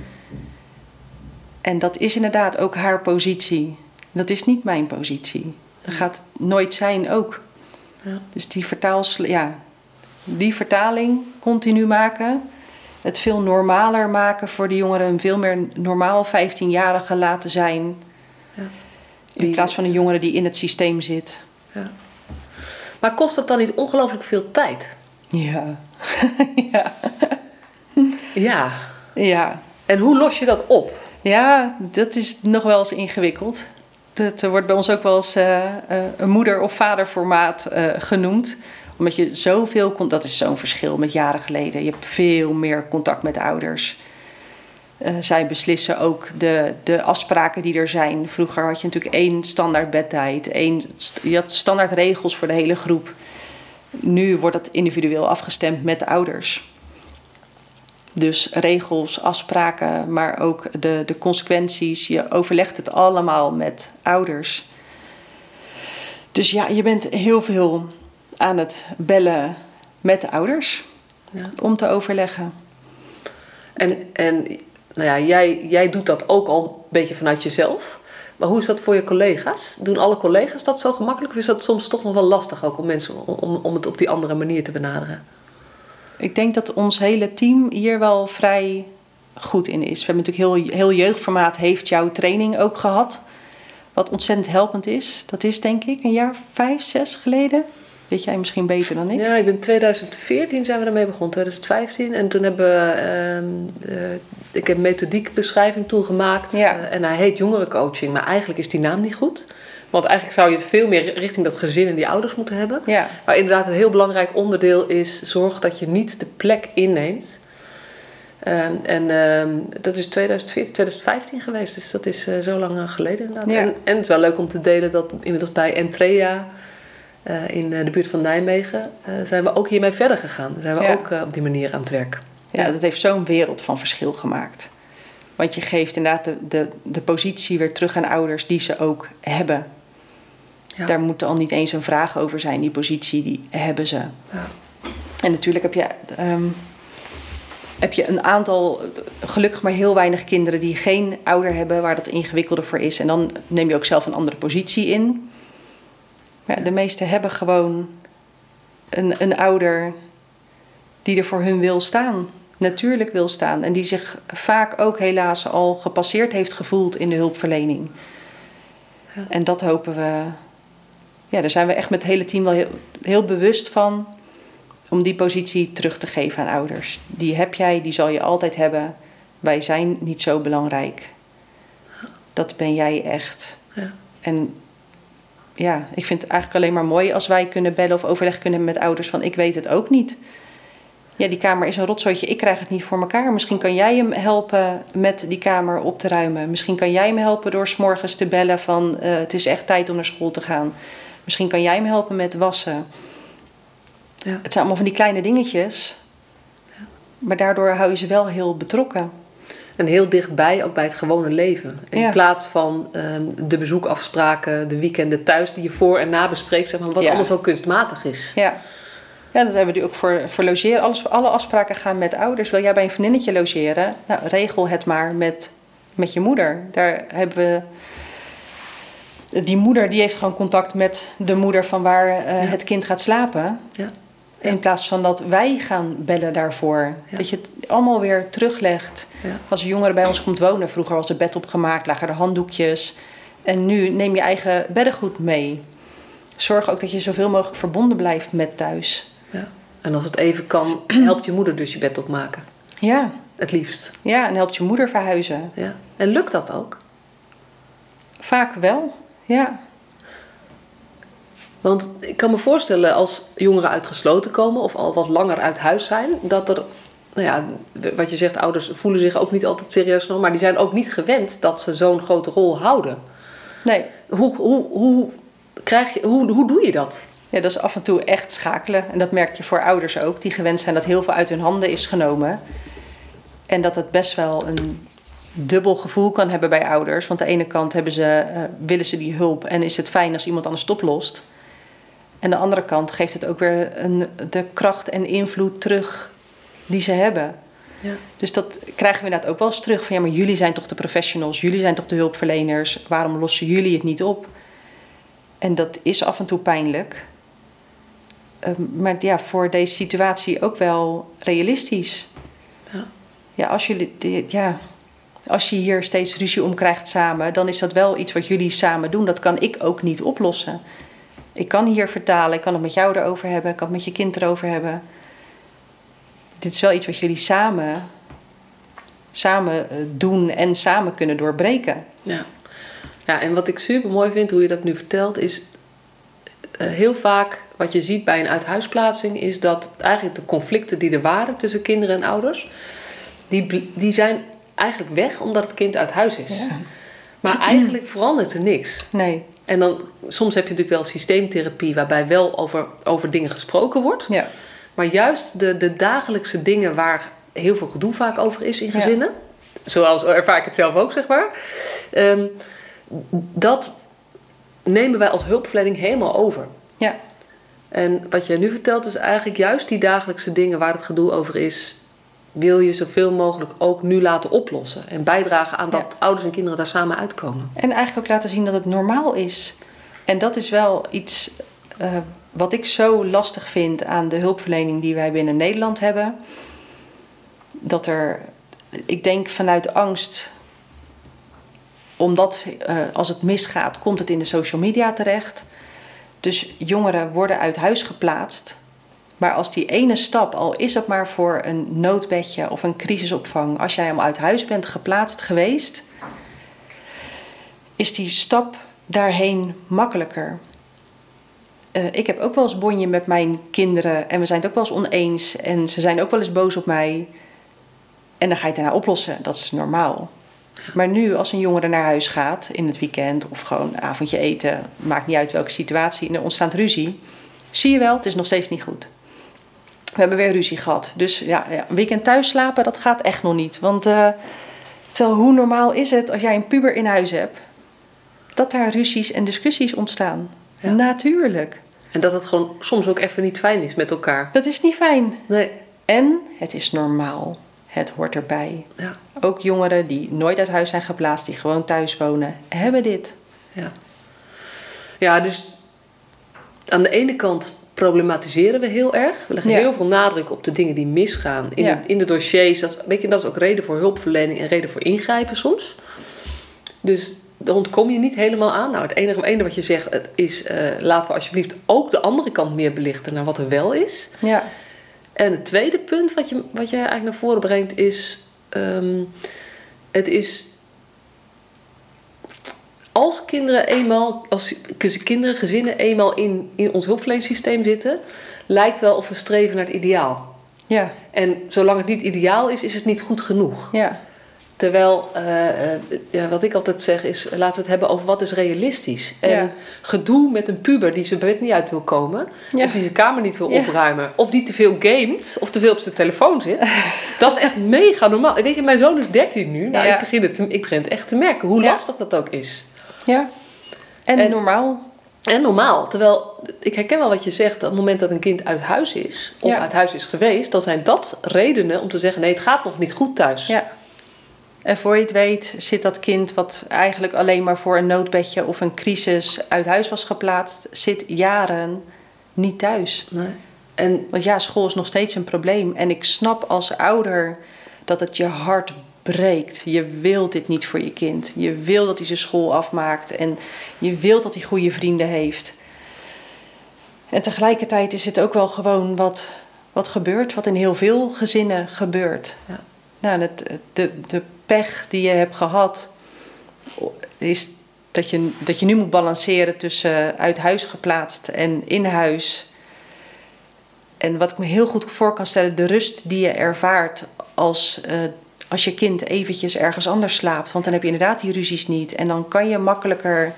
En dat is inderdaad ook haar positie. Dat is niet mijn positie. Dat gaat nooit zijn ook. Ja. Dus die, vertaals, ja, die vertaling continu maken. Het veel normaler maken voor de jongeren. Een veel meer normaal 15-jarige laten zijn. Ja. In plaats van een jongere die in het systeem zit. Ja. Maar kost dat dan niet ongelooflijk veel tijd? Ja. ja. Ja. Ja. En hoe los je dat op? Ja, dat is nog wel eens ingewikkeld. Dat wordt bij ons ook wel eens eh, eh, een moeder- of vaderformaat eh genoemd. Omdat je zoveel... con- Dat is zo'n verschil met jaren geleden. Je hebt veel meer contact met ouders. Eh, zij beslissen ook de, de afspraken die er zijn. Vroeger had je natuurlijk één standaard bedtijd. Één, je had standaard regels voor de hele groep. Nu wordt dat individueel afgestemd met de ouders. Dus regels, afspraken, maar ook de, de consequenties. Je overlegt het allemaal met ouders. Dus ja, je bent heel veel aan het bellen met de ouders Ja. om te overleggen. En, en nou ja, jij, jij doet dat ook al een beetje vanuit jezelf. Maar hoe is dat voor je collega's? Doen alle collega's dat zo gemakkelijk? Of is dat soms toch nog wel lastig ook om mensen om, om het op die andere manier te benaderen? Ik denk dat ons hele team hier wel vrij goed in is. We hebben natuurlijk heel, heel jeugdformaat heeft jouw training ook gehad. Wat ontzettend helpend is. Dat is denk ik een jaar vijf, zes geleden. Weet jij misschien beter dan ik? Ja, ik ben 2014 zijn we ermee begonnen, 2015. En toen hebben we, ehm, eh, ik heb een methodiekbeschrijving toen gemaakt. Ja. Eh, en hij heet jongerencoaching, maar eigenlijk is die naam niet goed. Want eigenlijk zou je het veel meer richting dat gezin en die ouders moeten hebben. Ja. Maar inderdaad, een heel belangrijk onderdeel is zorg dat je niet de plek inneemt. Ehm, en ehm, dat is 2014, 2015 geweest, dus dat is eh, zo lang eh, geleden inderdaad. Ja. En, en het is wel leuk om te delen dat inmiddels bij Entrea eh, in de buurt van Nijmegen zijn we ook hiermee verder gegaan. Zijn we Ja. ook op die manier aan het werk. Ja, dat heeft zo'n wereld van verschil gemaakt. Want je geeft inderdaad de, de, de positie weer terug aan ouders die ze ook hebben. Ja. Daar moet al niet eens een vraag over zijn. Die positie, die hebben ze. Ja. En natuurlijk heb je, ehm, heb je een aantal, gelukkig maar heel weinig kinderen die geen ouder hebben waar dat ingewikkelder voor is. En dan neem je ook zelf een andere positie in. Maar ja, de meesten hebben gewoon een, een ouder die er voor hun wil staan. Natuurlijk wil staan. En die zich vaak ook helaas al gepasseerd heeft gevoeld in de hulpverlening. Ja. En dat hopen we. Ja, daar zijn we echt met het hele team wel heel, heel bewust van. Om die positie terug te geven aan ouders. Die heb jij, die zal je altijd hebben. Wij zijn niet zo belangrijk. Dat ben jij echt. Ja. En ja, ik vind het eigenlijk alleen maar mooi als wij kunnen bellen of overleg kunnen hebben met ouders van ik weet het ook niet. Ja, die kamer is een rotzooitje, ik krijg het niet voor elkaar. Misschien kan jij hem helpen met die kamer op te ruimen. Misschien kan jij me helpen door s'morgens te bellen van eh, het is echt tijd om naar school te gaan. Misschien kan jij me helpen met wassen. Ja. Het zijn allemaal van die kleine dingetjes. Maar daardoor hou je ze wel heel betrokken. En heel dichtbij, ook bij het gewone leven. In Ja. plaats van ehm, de bezoekafspraken, de weekenden thuis die je voor en na bespreekt, zeg maar, wat allemaal zo kunstmatig is. Ja. Ja, dat hebben we nu ook voor, voor logeren. Alles, alle afspraken gaan met ouders. Wil jij bij een vriendinnetje logeren? Nou, regel het maar met, met je moeder. Daar hebben we... Die moeder die heeft gewoon contact met de moeder van waar eh, Ja. het kind gaat slapen. Ja. In plaats van dat wij gaan bellen daarvoor. Dat je het allemaal weer teruglegt. Als een jongere bij ons komt wonen, vroeger was het bed opgemaakt, lagen er handdoekjes. En nu neem je eigen beddengoed mee. Zorg ook dat je zoveel mogelijk verbonden blijft met thuis. Ja. En als het even kan, helpt je moeder dus je bed opmaken. Ja, Het liefst. ja en helpt je moeder verhuizen. Ja. En lukt dat ook? Vaak wel, ja. Want ik kan me voorstellen als jongeren uitgesloten komen of al wat langer uit huis zijn, dat er, nou ja, wat je zegt, ouders voelen zich ook niet altijd serieus genomen, maar die zijn ook niet gewend dat ze zo'n grote rol houden. Nee, Hoe, hoe, hoe, krijg je, hoe, hoe doe je dat? ja, dat is af en toe echt schakelen. En dat merk je voor ouders ook, die gewend zijn dat heel veel uit hun handen is genomen. En dat het best wel een dubbel gevoel kan hebben bij ouders. Want aan de ene kant hebben ze, eh, willen ze die hulp en is het fijn als iemand anders oplost. En aan de andere kant geeft het ook weer een, de kracht en invloed terug die ze hebben. Ja. Dus dat krijgen we inderdaad ook wel eens terug. Van ja, maar jullie zijn toch de professionals, jullie zijn toch de hulpverleners. Waarom lossen jullie het niet op? En dat is af en toe pijnlijk. Ehm, maar ja, voor deze situatie ook wel realistisch. Ja. Ja, als jullie, ja, als je hier steeds ruzie om krijgt samen, dan is dat wel iets wat jullie samen doen. Dat kan ik ook niet oplossen. Ik kan hier vertalen, ik kan het met jou erover hebben, ik kan het met je kind erover hebben. Dit is wel iets wat jullie samen, samen eh, doen en samen kunnen doorbreken. Ja. ja, en wat ik super mooi vind, hoe je dat nu vertelt, is eh, heel vaak wat je ziet bij een uithuisplaatsing, is dat eigenlijk de conflicten die er waren tussen kinderen en ouders, die, die zijn eigenlijk weg omdat het kind uit huis is. Ja. Maar eigenlijk verandert er niks. Nee, En dan, soms heb je natuurlijk wel systeemtherapie waarbij wel over, over dingen gesproken wordt. ja. Maar juist de, de dagelijkse dingen waar heel veel gedoe vaak over is in Ja. gezinnen. Zoals ervaar ik het zelf ook, zeg maar. ehm, dat nemen wij als hulpverlening helemaal over. Ja, En wat jij nu vertelt is eigenlijk juist die dagelijkse dingen waar het gedoe over is... wil je zoveel mogelijk ook nu laten oplossen. En bijdragen aan dat ouders en kinderen daar samen uitkomen. En eigenlijk ook laten zien dat het normaal is. En dat is wel iets eh, wat ik zo lastig vind aan de hulpverlening die wij binnen Nederland hebben. Dat er, ik denk vanuit angst, omdat eh, als het misgaat, komt het in de social media terecht. Dus jongeren worden uit huis geplaatst. Maar als die ene stap, al is het maar voor een noodbedje of een crisisopvang, als jij hem uit huis bent geplaatst geweest, is die stap daarheen makkelijker. Eh, ik heb ook wel eens bonje met mijn kinderen en we zijn het ook wel eens oneens en ze zijn ook wel eens boos op mij. En dan ga je het daarna oplossen, dat is normaal. Maar nu, als een jongere naar huis gaat in het weekend of gewoon avondje eten, maakt niet uit welke situatie, en er ontstaat ruzie, zie je wel, het is nog steeds niet goed. We hebben weer ruzie gehad. Dus ja, ja een weekend thuis slapen, dat gaat echt nog niet. Want uh, terwijl, hoe normaal is het als jij een puber in huis hebt, dat daar ruzies en discussies ontstaan? Natuurlijk. En dat het gewoon soms ook even niet fijn is met elkaar. Dat is niet fijn. Nee. En het is normaal. Het hoort erbij. Ja. Ook jongeren die nooit uit huis zijn geplaatst, die gewoon thuis wonen, hebben dit. Ja. Ja, dus aan de ene kant problematiseren we heel erg. We leggen Ja. heel veel nadruk op de dingen die misgaan in, Ja. de, in de dossiers. Dat, weet je, dat is ook reden voor hulpverlening en reden voor ingrijpen soms. Dus daar ontkom je niet helemaal aan. Nou, het enige, het enige wat je zegt is... eh, laten we alsjeblieft ook de andere kant meer belichten... naar wat er wel is. Ja. En het tweede punt wat je, wat je eigenlijk naar voren brengt is... ehm, het is... Als kinderen eenmaal, als kinderen, gezinnen eenmaal in, in ons hulpverleningssysteem zitten, lijkt wel of we streven naar het ideaal. Ja. En zolang het niet ideaal is, is het niet goed genoeg. Ja. Terwijl, eh, eh, ja, wat ik altijd zeg is, laten we het hebben over wat is realistisch. En Ja. gedoe met een puber die zijn bed niet uit wil komen, Ja. of die zijn kamer niet wil opruimen, of die te veel gamet, of te veel op zijn telefoon zit. dat is echt mega normaal. Weet je, mijn zoon is 13 nu. Nou, Ja. ik, begin het te, ik begin het echt te merken hoe lastig dat ook is. Ja. En, En- normaal. En normaal. Terwijl, ik herken wel wat je zegt. Op het moment dat een kind uit huis is, of Ja. uit huis is geweest, dan zijn dat redenen om te zeggen: nee, het gaat nog niet goed thuis. Ja. En voor je het weet zit dat kind wat eigenlijk alleen maar voor een noodbedje of een crisis uit huis was geplaatst, zit jaren niet thuis. Nee. En Want ja, school is nog steeds een probleem. En ik snap als ouder dat het je hart breekt. Je wilt dit niet voor je kind. Je wil dat hij zijn school afmaakt. En je wilt dat hij goede vrienden heeft. En tegelijkertijd is het ook wel gewoon wat, wat gebeurt. Wat in heel veel gezinnen gebeurt. Ja. Nou, het, de, de pech die je hebt gehad... is dat je, dat je nu moet balanceren tussen uit huis geplaatst en in huis... En wat ik me heel goed voor kan stellen, de rust die je ervaart als, eh, als je kind eventjes ergens anders slaapt. Want dan heb je inderdaad die ruzies niet. En dan kan je makkelijker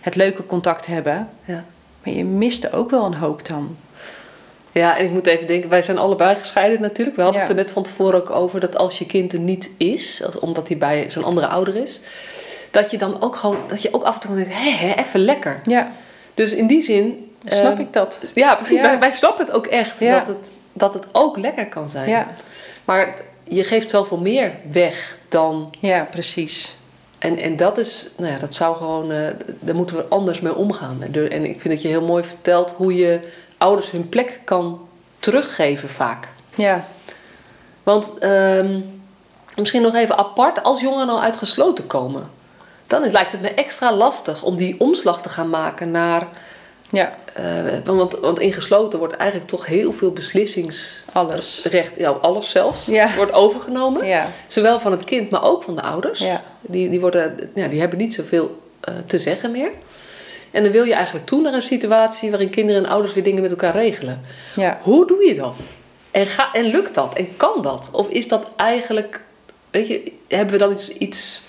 het leuke contact hebben. ja. Maar je mist ook wel een hoop dan. Ja, en ik moet even denken, wij zijn allebei gescheiden natuurlijk. We hadden Ja. het er net van tevoren ook over dat als je kind er niet is, omdat hij bij zo'n andere ouder is, dat je dan ook gewoon, dat je ook af en toe denkt, hé, hé, even lekker. Ja, Dus in die zin. snap ehm, ik dat. Ja, precies. Ja. Wij, wij snappen het ook echt dat, het, dat het ook lekker kan zijn. Ja, Maar je geeft zoveel meer weg dan. ja precies. En, en dat is, nou ja, dat zou gewoon, eh, daar moeten we anders mee omgaan. En ik vind dat je heel mooi vertelt hoe je ouders hun plek kan teruggeven vaak. Ja, Want ehm, misschien nog even apart, als jongeren al uitgesloten komen, dan is, lijkt het me extra lastig om die omslag te gaan maken naar. Ja, eh, want, want in gesloten wordt eigenlijk toch heel veel beslissingsrecht, alles. ja, alles zelfs, Ja. wordt overgenomen. Ja, Zowel van het kind, maar ook van de ouders. ja, Die, die, worden, ja, die hebben niet zoveel eh, te zeggen meer. En dan wil je eigenlijk toe naar een situatie waarin kinderen en ouders weer dingen met elkaar regelen. ja. Hoe doe je dat? En, ga, en lukt dat? En kan dat? Of is dat eigenlijk, weet je, hebben we dan iets, iets,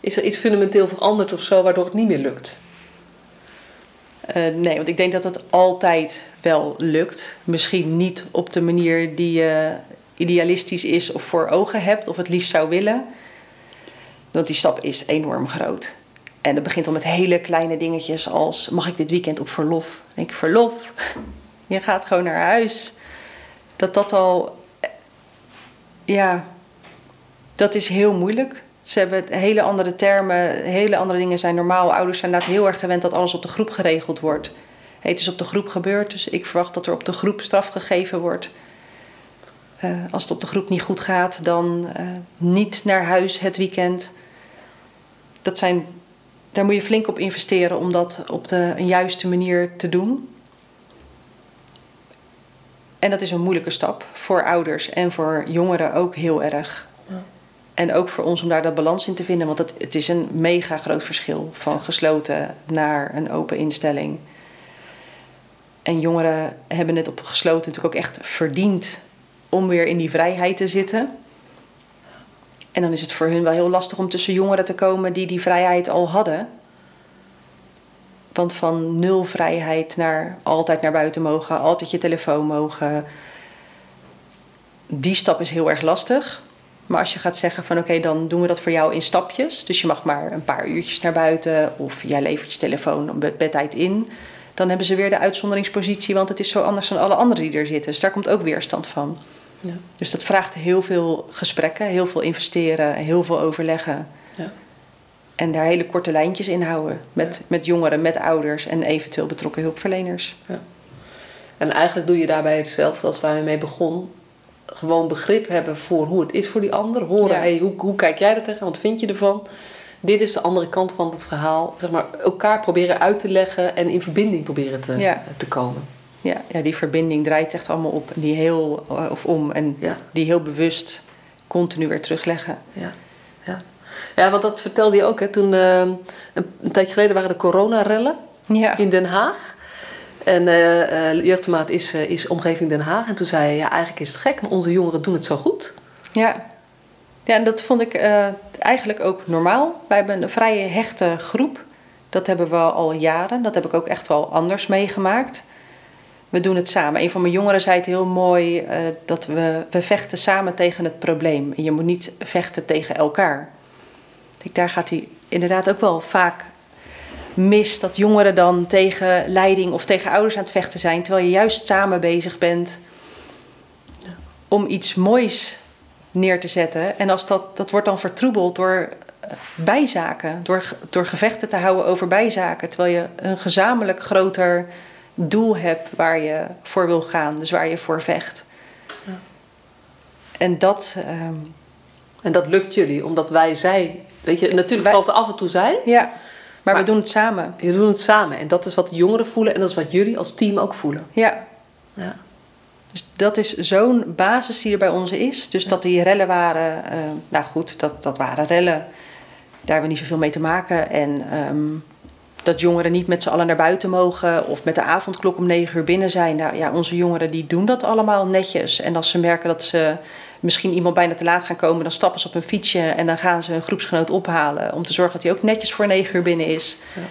is er iets fundamenteel veranderd of zo waardoor het niet meer lukt? Eh, nee, want ik denk dat het altijd wel lukt. Misschien niet op de manier die je idealistisch is of voor ogen hebt of het liefst zou willen. Want die stap is enorm groot. En het begint al met hele kleine dingetjes als... mag ik dit weekend op verlof? Denk ik, verlof? Je gaat gewoon naar huis. Dat dat al... Ja, dat is heel moeilijk. Ze hebben hele andere termen, hele andere dingen zijn normaal. Ouders zijn inderdaad heel erg gewend dat alles op de groep geregeld wordt. Het is op de groep gebeurd, dus ik verwacht dat er op de groep straf gegeven wordt. Eh, als het op de groep niet goed gaat, dan eh, niet naar huis het weekend. Dat zijn, daar moet je flink op investeren om dat op de een juiste manier te doen. En dat is een moeilijke stap voor ouders en voor jongeren ook heel erg. En ook voor ons om daar dat balans in te vinden. Want het, het is een mega groot verschil van gesloten naar een open instelling. En jongeren hebben het op gesloten natuurlijk ook echt verdiend om weer in die vrijheid te zitten. En dan is het voor hun wel heel lastig om tussen jongeren te komen die die vrijheid al hadden. Want van nul vrijheid naar altijd naar buiten mogen, altijd je telefoon mogen. Die stap is heel erg lastig. Maar als je gaat zeggen van oké, dan doen we dat voor jou in stapjes. Dus je mag maar een paar uurtjes naar buiten of jij levert je telefoon op bedtijd in. Dan hebben ze weer de uitzonderingspositie, want het is zo anders dan alle anderen die er zitten. Dus daar komt ook weerstand van. Ja. Dus dat vraagt heel veel gesprekken, heel veel investeren, heel veel overleggen. Ja. En daar hele korte lijntjes in houden. Met, met jongeren, met ouders en eventueel betrokken hulpverleners. Ja. En eigenlijk doe je daarbij hetzelfde als waar we mee begonnen. Gewoon begrip hebben voor hoe het is voor die ander. Horen, hey, hoe, hoe kijk jij er tegen? Wat vind je ervan? Dit is de andere kant van het verhaal. Zeg maar, elkaar proberen uit te leggen en in verbinding proberen te, te komen. Ja, ja, die verbinding draait echt allemaal op. Die heel, of om. En die heel bewust continu weer terugleggen. Ja, ja. ja want dat vertelde je ook. Hè, toen, uh, een, een, tijdje geleden waren de coronarellen ja. in Den Haag. En uh, uh, Jeugdmaat is, is omgeving Den Haag. En toen zei je, ja, eigenlijk is het gek. Onze jongeren doen het zo goed. Ja, ja en dat vond ik eigenlijk ook normaal. Wij hebben een vrije hechte groep. Dat hebben we al jaren. Dat heb ik ook echt wel anders meegemaakt we doen het samen. Een van mijn jongeren zei het heel mooi dat we, we vechten samen tegen het probleem. En je moet niet vechten tegen elkaar. Ik, daar gaat hij inderdaad ook wel vaak mis dat jongeren dan tegen leiding of tegen ouders aan het vechten zijn, terwijl je juist samen bezig bent om iets moois neer te zetten. En als dat, dat wordt dan vertroebeld door eh, bijzaken, door, door gevechten te houden over bijzaken, terwijl je een gezamenlijk groter doel hebt waar je voor wil gaan, dus waar je voor vecht. Ja. En dat. Ehm, en dat lukt jullie, omdat wij zij. Weet je, natuurlijk zal het er af en toe zijn. Ja, maar, we doen het samen. We doen het samen. En dat is wat de jongeren voelen en dat is wat jullie als team ook voelen. Ja. ja. Dus dat is zo'n basis die er bij ons is. Dus dat die rellen waren, uh, nou goed, dat, dat waren rellen. Daar hebben we niet zoveel mee te maken. En um, dat jongeren niet met z'n allen naar buiten mogen of met de avondklok om negen uur binnen zijn. Nou ja, onze jongeren die doen dat allemaal netjes. En als ze merken dat ze misschien iemand bijna te laat gaan komen, dan stappen ze op een fietsje en dan gaan ze een groepsgenoot ophalen om te zorgen dat hij ook netjes voor negen uur binnen is. Ja.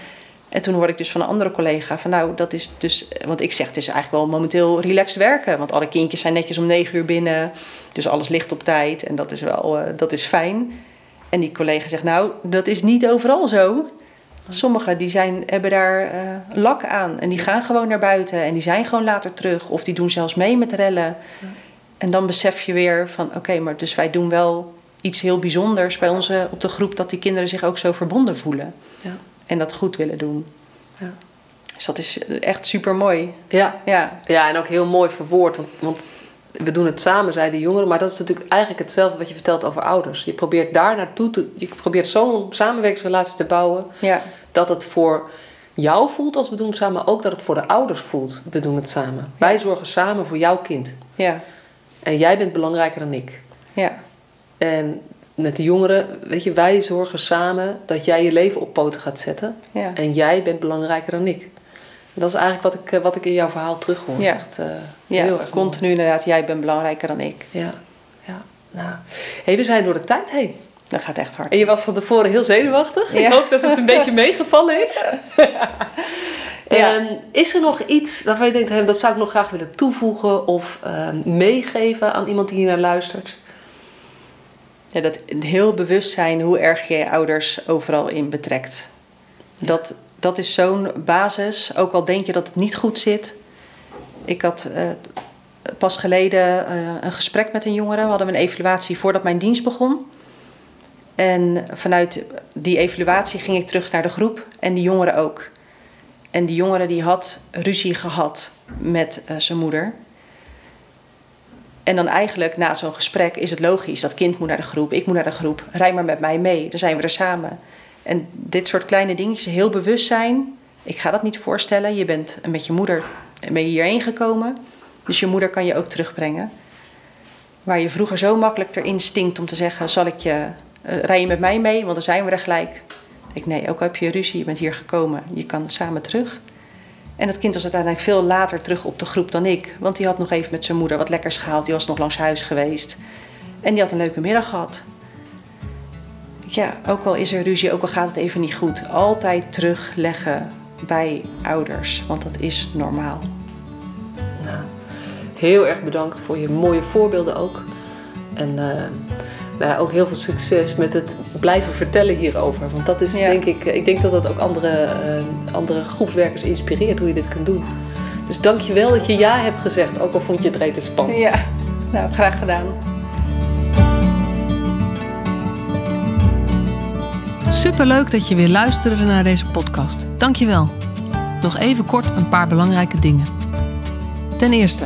En toen hoorde ik dus van een andere collega van nou, dat is dus, want ik zeg het is eigenlijk wel momenteel relaxed werken, want alle kindjes zijn netjes om negen uur binnen, dus alles ligt op tijd en dat is wel, uh, dat is fijn. En die collega zegt nou, dat is niet overal zo. Sommigen die zijn, hebben daar uh, lak aan en die gaan gewoon naar buiten en die zijn gewoon later terug of die doen zelfs mee met rellen. En dan besef je weer van oké, maar dus wij doen wel iets heel bijzonders bij onze op de groep dat die kinderen zich ook zo verbonden voelen ja. en dat goed willen doen. Ja. Dus dat is echt super mooi. Ja. Ja. ja, en ook heel mooi verwoord. Want, want we doen het samen, zeiden de jongeren. Maar dat is natuurlijk eigenlijk hetzelfde wat je vertelt over ouders. Je probeert daar naartoe te... Je probeert zo'n samenwerkingsrelatie te bouwen... Ja. dat het voor jou voelt als we doen het samen... maar ook dat het voor de ouders voelt, we doen het samen. Wij zorgen samen voor jouw kind. Ja. En jij bent belangrijker dan ik. Ja. En met de jongeren, weet je, wij zorgen samen dat jij je leven op poten gaat zetten. Ja. En jij bent belangrijker dan ik. Dat is eigenlijk wat ik, eh, wat ik in jouw verhaal terughoor. Ja, Echt, uh, ja heel erg continu inderdaad. Jij bent belangrijker dan ik. Ja, ja. Nou. Hey, we zijn door de tijd heen. Dat gaat echt hard. En je was van tevoren heel zenuwachtig. Ik hoop dat het een beetje meegevallen is. ja. is er nog iets waarvan je denkt, dat zou ik nog graag willen toevoegen of uh, meegeven aan iemand die hier naar luistert? Ja, dat heel bewust zijn hoe erg je je ouders overal in betrekt. Dat dat is zo'n basis. Ook al denk je dat het niet goed zit. Ik had uh, pas geleden uh, een gesprek met een jongere. We hadden een evaluatie voordat mijn dienst begon. En vanuit die evaluatie ging ik terug naar de groep en die jongere ook. En die jongere die had ruzie gehad met uh, zijn moeder. En dan eigenlijk na zo'n gesprek is het logisch. Dat kind moet naar de groep, ik moet naar de groep. Rij maar met mij mee, dan zijn we er samen. En dit soort kleine dingetjes, heel bewust zijn. Ik ga dat niet voorstellen. Je bent met je moeder ben hierheen gekomen. Dus je moeder kan je ook terugbrengen. Waar je vroeger zo makkelijk erin stinkt om te zeggen: zal ik je, uh, rij je met mij mee? Want dan zijn we er gelijk. Ik nee, ook heb je ruzie, je bent hier gekomen, je kan samen terug. En het kind was uiteindelijk veel later terug op de groep dan ik. Want die had nog even met zijn moeder wat lekkers gehaald. Die was nog langs huis geweest. En die had een leuke middag gehad. Ja, ook al is er ruzie, ook al gaat het even niet goed. Altijd terugleggen bij ouders. Want dat is normaal. Nou, heel erg bedankt voor je mooie voorbeelden ook. En uh, nou, ook heel veel succes met het blijven vertellen hierover. Want dat is denk ik, ik denk dat dat ook andere, uh, andere groepswerkers inspireert hoe je dit kunt doen. Dus dank je wel dat je ja hebt gezegd, ook al vond je het rete spannend. Ja, nou graag gedaan. Superleuk dat je weer luisterde naar deze podcast. Dank je wel. Nog even kort een paar belangrijke dingen. Ten eerste,